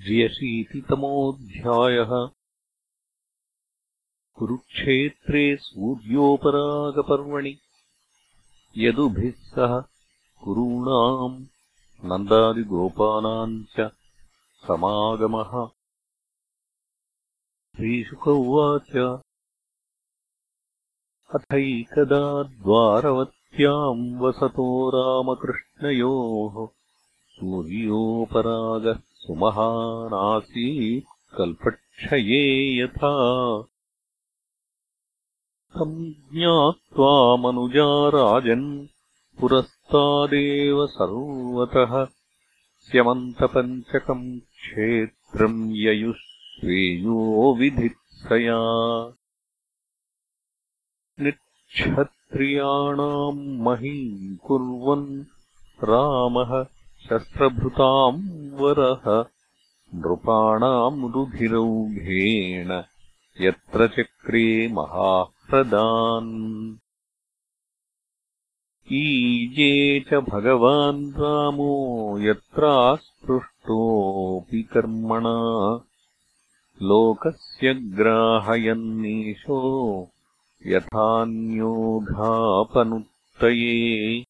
द्व्यशीतितमोऽध्यायः। कुरुक्षेत्रे सूर्योपरागपर्वणि। यदुभिः सह कुरूणाम् नन्दादिगोपानाम् च समागमः। श्रीशुक उवाच। अथैकदा द्वारवत्याम् वसतो रामकृष्णयोः सूर्योपरागः सुमहानासीत् कल्पक्षये यथा। तम् ज्ञात्वा मनुजा राजन् पुरस्तादेव सर्वतः। स्यमन्तपञ्चकम् क्षेत्रम् ययुः विधित्सया। निक्षत्रियाणाम् महीम् कुर्वन् रामः शस्त्रभृताम् वरः नृपाणाम् रुधिरौघेण यत्र चक्रे महाह्रदान् ईजे च भगवान् रामो यत्रास्पृष्टोऽपि कर्मणा। लोकस्य ग्राहयन्नीशो यथान्योघापनुत्तये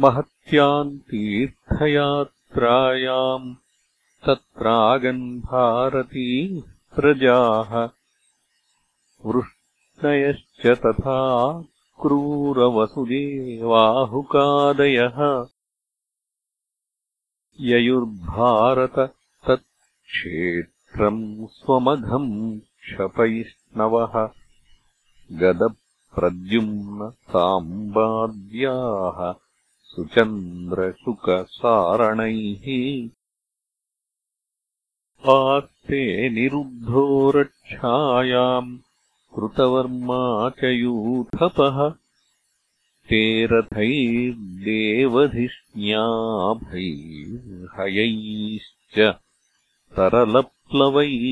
महत्याम् तीर्थयात्रायाम् तत्रागन् भारतीः प्रजाः। वृष्णयश्च तथा क्रूरवसुदेवाहुकादयः। ययुर्भारत तत्क्षेत्रम् स्वमघम् क्षपयिष्णवः गदप्रद्युम्न साम्बाद्याः सुचन्द्रशुकसारणैः आस्ते निरुद्धो रक्षायाम् कृतवर्मा च यूथपः ते रथैर्देवधिष्ण्याभैर्हयैश्च तरलप्लवैः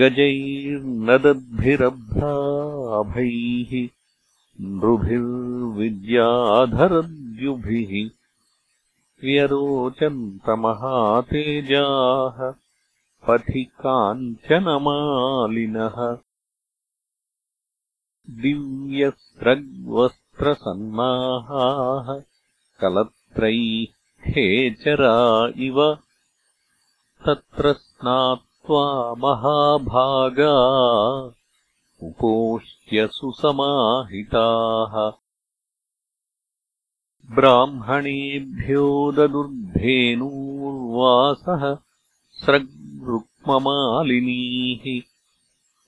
गजैर्नदद्भिरभ्राभैः नृभिर्विद्याधरद्युभिः व्यरोचन्तमहातेजाः पथि काञ्चनमालिनः दिव्यस्रग्वस्त्रसन्नाहाः कलत्रैः खेचरा इव तत्र स्नात्वा महाभागा उपोष्ट्य सुसमाहिताः ब्राह्मणेभ्यो ददुर्धेनूर्वासः स्रग्रुक्ममालिनीः।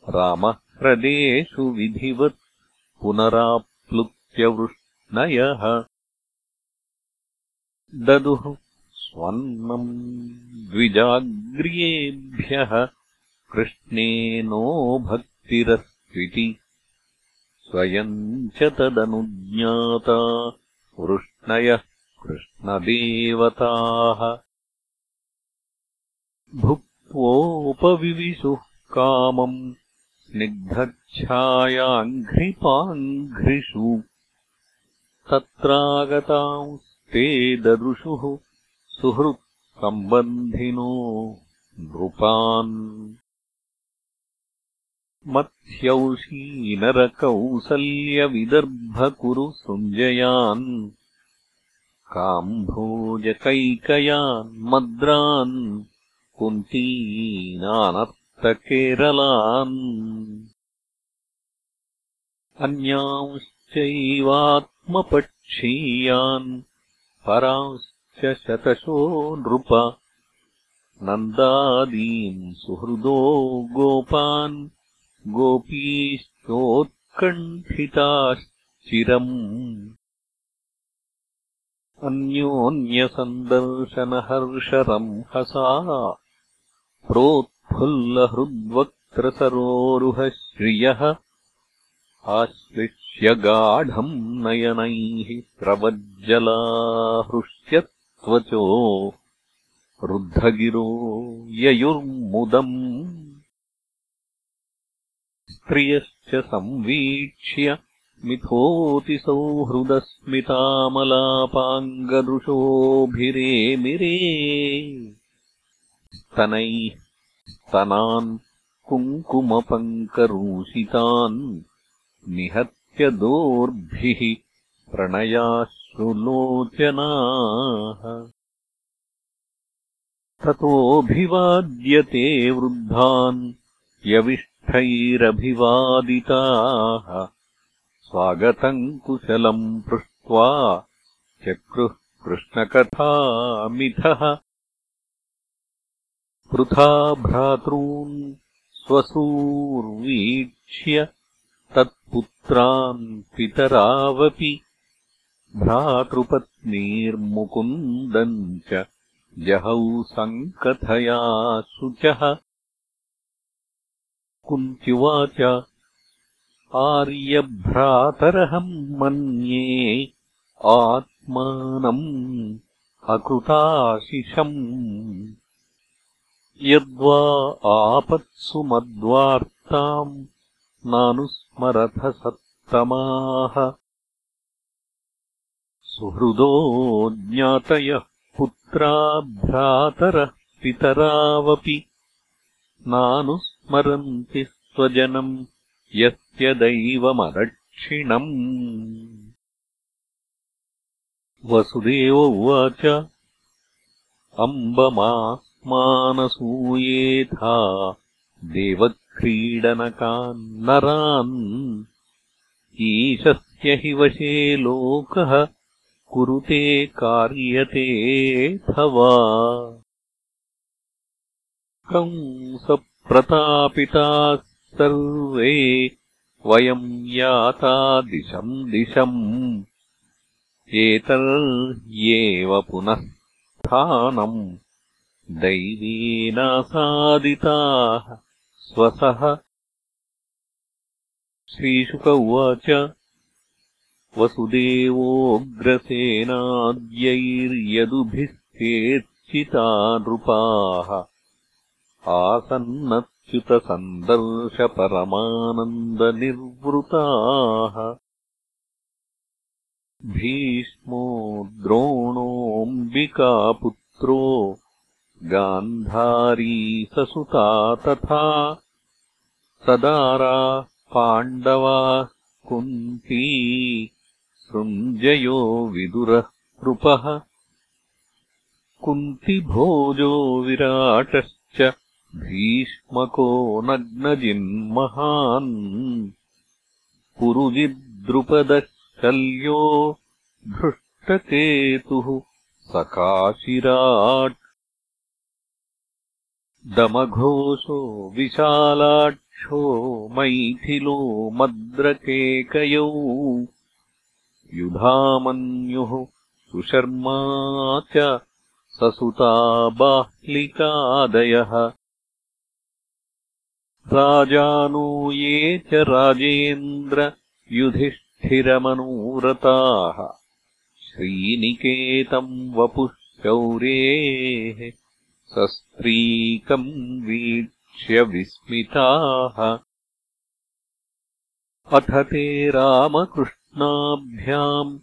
रामह्रदेषु विधिवत् पुनराप्लुत्यवृष्णयः ददुः स्वन्नम् द्विजाग्र्येभ्यः। कृष्णेनो भक्तिरस् इति स्वयम् च तदनुज्ञाता वृष्णयः कृष्णदेवताः। भुक्त्वोपविविशुः कामम् स्निग्धच्छायाङ्घ्रिपाङ्घ्रिषु। तत्रागतांस्ते ददृशुः सुहृत्सम्बन्धिनो नृपान् मत्स्यौषीनरकौसल्यविदर्भकुरु सञ्जयान् काम्भोजकैकयान् मद्रान् कुन्तीनानर्तकेरलान् अन्यांश्चैवात्मपक्षीयान् परांश्च शतशो नृप नन्दादीन् सुहृदो गोपान् गोपीश्चोत्कण्ठिताश्चिरम् अन्योन्यसन्दर्शनहर्षरंहसा प्रोत्फुल्लहृद्वक्त्रसरोरुहश्रियः आश्लिष्य गाढम् नयनैः प्रवज्जलाहृष्यत्वचो रुद्धगिरो ययुर्मुदम् स्त्रियश्च संवीक्ष्य मिथोऽतिसौहृदस्मितामलापाङ्गदृशोभिरेमिरे स्तनैः स्तनान् कुङ्कुमपङ्करूषितान् निहत्य दोर्भिः प्रणयाश्रुलोचनाः। ततोऽभिवाद्यते वृद्धान् यविष्ठैरभिवादिताः स्वागतम् कुशलम् पृष्ट्वा चक्रुः कृष्णकथामिथः पृथा भ्रातॄन् स्वसूर्वीक्ष्य तत्पुत्रान् पितरावपि भ्रातृपत्नीर्मुकुन्दम् च जहौ सङ्कथया शुचः कुन्त्युवाच आर्यभ्रातरहम् मन्ये आत्मानम् अकृताशिषम्। यद्वा आपत्सु मद्वार्ताम् नानुस्मरथ सत्तमाः सुहृदो ज्ञातयः पुत्रा भ्रातरः पितरावपि नानुस्मरन्ति स्वजनम् यस्य दैवमदक्षिणम् वसुदेव उवाच अम्बमा मानसूयेथा देवक्रीडनकान् नरान् ईशस्य हि वशे लोकः कुरुते कार्यतेऽथ वा कंसप्रतापिताः सर्वे वयम् याता दिशम् दिशम्। एतर्येव पुनः स्थानम्। दैवेनासादिताः स्वसः। श्रीशुक उवाच वसुदेवोऽग्रसेनाद्यैर्यदुभिस्तेर्चिता नृपाः आसन्नच्युतसन्दर्शपरमानन्दनिर्वृताः भीष्मो द्रोणोऽम्बिकापुत्रो गान्धारी ससुता तथा सदारा पाण्डवा कुन्ती सृञ्जयो विदुरः कृपः कुन्तिभोजो विराटश्च भीष्मको नग्नजिन्महान् पुरुजिद्रुपदः शल्यो धृष्टकेतुः सकाशिराट्। दमघोषो विशालाक्षो मैथिलो मद्रकेकयौ। युधामन्युः सुशर्मा च ससुता बाह्लिकादयः राजानो ये च राजेन्द्रयुधिष्ठिरमनूरताः श्रीनिकेतम् वपुः शौरेः सस्त्रीकम् वीक्ष्य विस्मिताः। अथ ते रामकृष्णाभ्याम्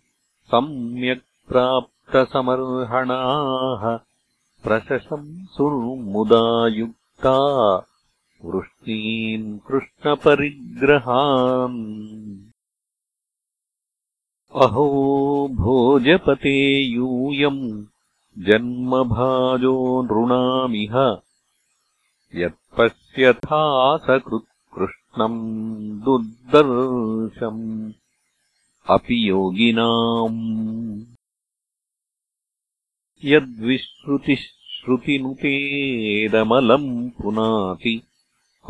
सम्यक् प्राप्तसमर्हणाः। प्रशशंसुर्मुदा युक्ता वृष्णीन् कृष्णपरिग्रहान्। अहो भोजपते यूयम् जन्मभाजो नृणामिह यत्पश्यथासकृत्कृष्णम् दुर्दर्शम्। अपि योगिनाम्। यद्विश्रुतिः श्रुतिनुतेदमलम् पुनाति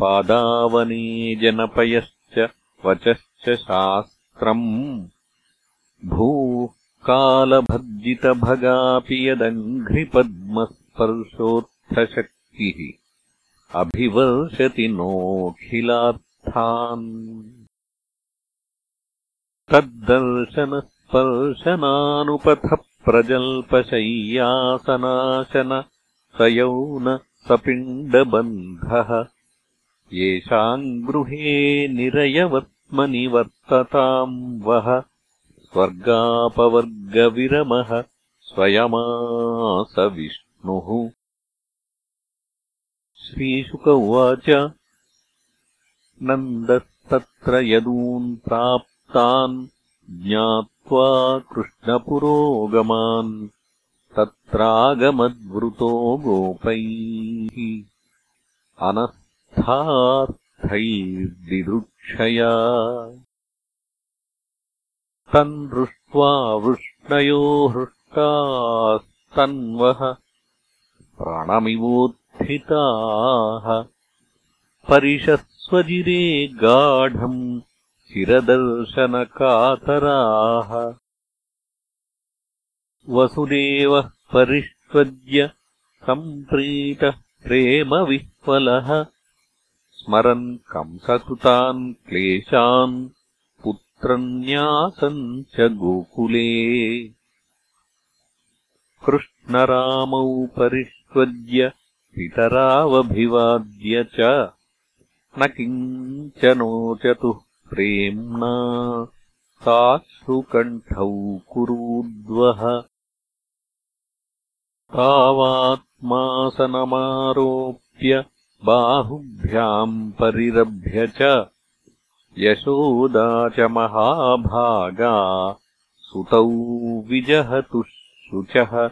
पादावने जनपयश्च वचश्च शास्त्रम्। भूः कालभर्जितभगापि यदङ्घ्रिपद्मस्पर्शोत्थशक्तिः अभिवर्षति नोऽखिलार्थान्। तद्दर्शनस्पर्शनानुपथप्रजल्पशय्यासनाशन स यौन सपिण्डबन्धः येषाम् गृहे निरयवत् आत्मनिवर्तताम् वह स्वर्गापवर्गविरमः स्वयमास विष्णुः श्रीशुक उवाच नन्दस्तत्र यदून् प्राप्तान् ज्ञात्वा कृष्णपुरोगमान् तत्रागमद्वृतो गोपैः अनस्थार्थैर्दिदृक्षया तम् दृष्ट्वा वृष्णयो हृष्टास्तन्वः प्राणमिवोत्थिताः। परिशस्वजिरे गाढम् चिरदर्शनकातराः। वसुदेवः परिष्वज्य सम्प्रीतः प्रेमविह्वलः स्मरन् कंसकृतान् क्लेशान् पुत्रन्यासम् च गोकुले। कृष्णरामौ परिष्वज्य पितरावभिवाद्य च। न किञ्चनोचतुः प्रेम्णा साश्रुकण्ठौ कुरूद्वः। तावात्मासनमारोप्य बाहुभ्याम् परिरभ्य च यशोदा च महाभागा सुतौ विजहतुः शुचः।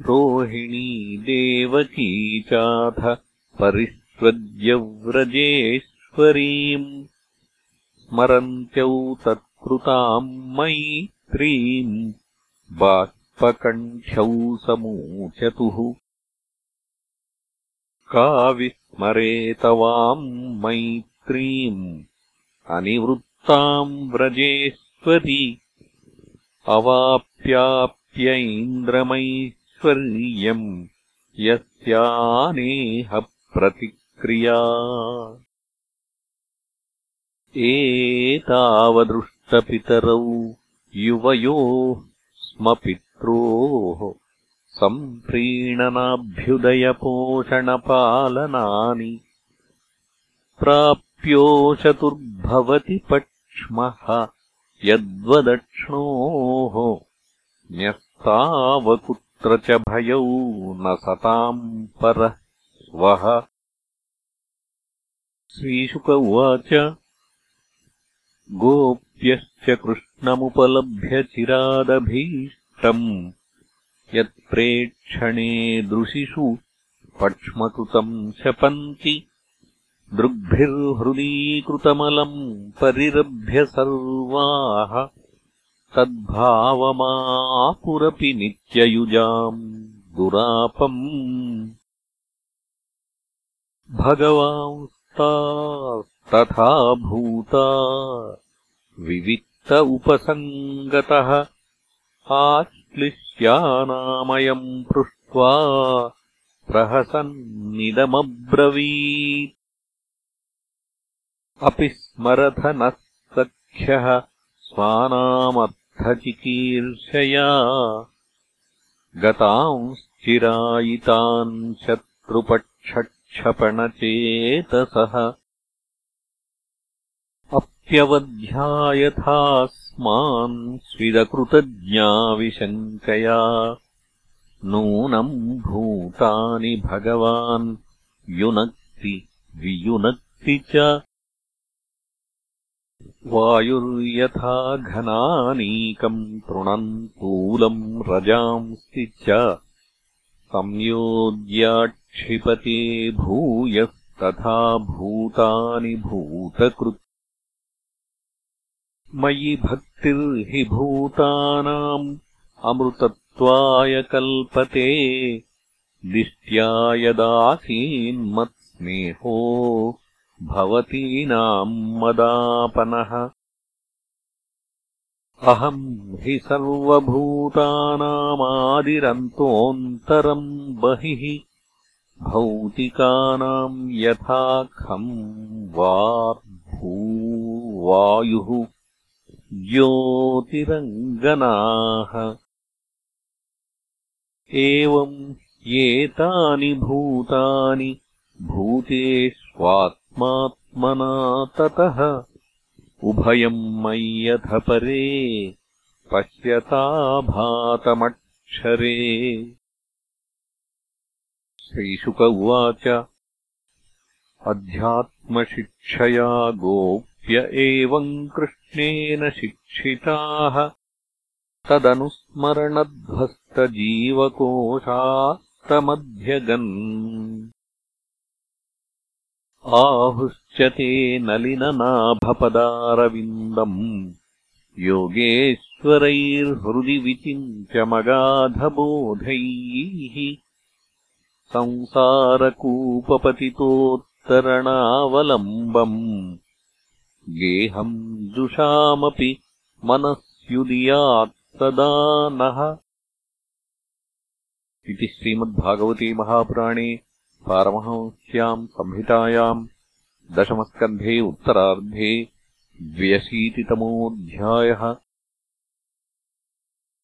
रोहिणी देवकी चाथ परिष्वज्यव्रजेश्वरीम् स्मरन्त्यौ तत्कृताम् मैत्रीम्। बाष्पकण्ठ्यौ समूचतुः का विस्मरेतवाम् मैत्रीम् अनिवृत्ताम् व्रजेश्वरी। अवाप्याप्यैन्द्रमैश्वर्यम् यस्यानेहप्रतिक्रिया। एतावदृष्टपितरौ युवयोः स्म पित्रोः सम्प्रीणनाभ्युदयपोषणपालनानि प्राप्योशतुर्भवति पक्ष्मः यद्वदक्ष्णोः न्यस्तावकुत्र च भयौ न सताम् परः स्वः श्रीशुक उवाच। गोप्यश्च कृष्णमुपलभ्य चिरादभीष्टम् यत्प्रेक्षणे दृशिषु पक्ष्मकृतम् शपन्ति दृग्भिर्हृदीकृतमलम् परिरभ्य सर्वाः तद्भावमापुरपि नित्ययुजाम् दुरापम्। भगवांस्तास्तथा भूता विविक्त उपसङ्गतः आश्लिष्यानामयम् पृष्ट्वा प्रहसन्निदमब्रवीत् अपि स्मरथ नः सख्यः स्वानामर्थचिकीर्षया गतांश्चिरायितान् शत्रुपक्षक्षपणचेतसः अप्यवध्यायथास्मान् स्विदकृतज्ञाविशङ्कया। नूनम् भूतानि भगवान् युनक्ति वियुनक्ति च। वायुर्यथा घनानीकम् तृणम् तूलम् रजांसि च। संयोज्याक्षिपते भूयस्तथा भूतानि भूतकृत् मयि भक्तिर्हि भूतानाम् अमृतत्वाय कल्पते दिष्ट्या यदासीन्मत्स्नेहो भवतीनाम् मदापनः। अहम् हि सर्वभूतानामादिरन्तोऽन्तरम् बहिः भौतिकानाम् यथा खम् वायुः ज्योतिरङ्गनाः। एवम् एतानि भूतानि भूतेष्वात्मात्मना ततः। उभयम् मय्यथ परे पश्यताभातमक्षरे। श्रीशुक उवाच। अध्यात्मशिक्षया गोप्य एवम् कृष्णेन शिक्षिताः तदनुस्मरणध्वस्तजीवकोशास्तमध्यगन् आहुश्च ते नलिननाभपदारविन्दम्। योगेश्वरैर्हृदि विचिन्त्यमगाधबोधैः संसारकूपपतितोत्तरणावलम्बम् गेहम् जुषामपि मनस्युदियात्तदा नः इति श्रीमद्भागवते महापुराणे पारमहंस्याम् संहितायाम् दशमस्कन्धे उत्तरार्धे द्व्यशीतितमोऽध्यायः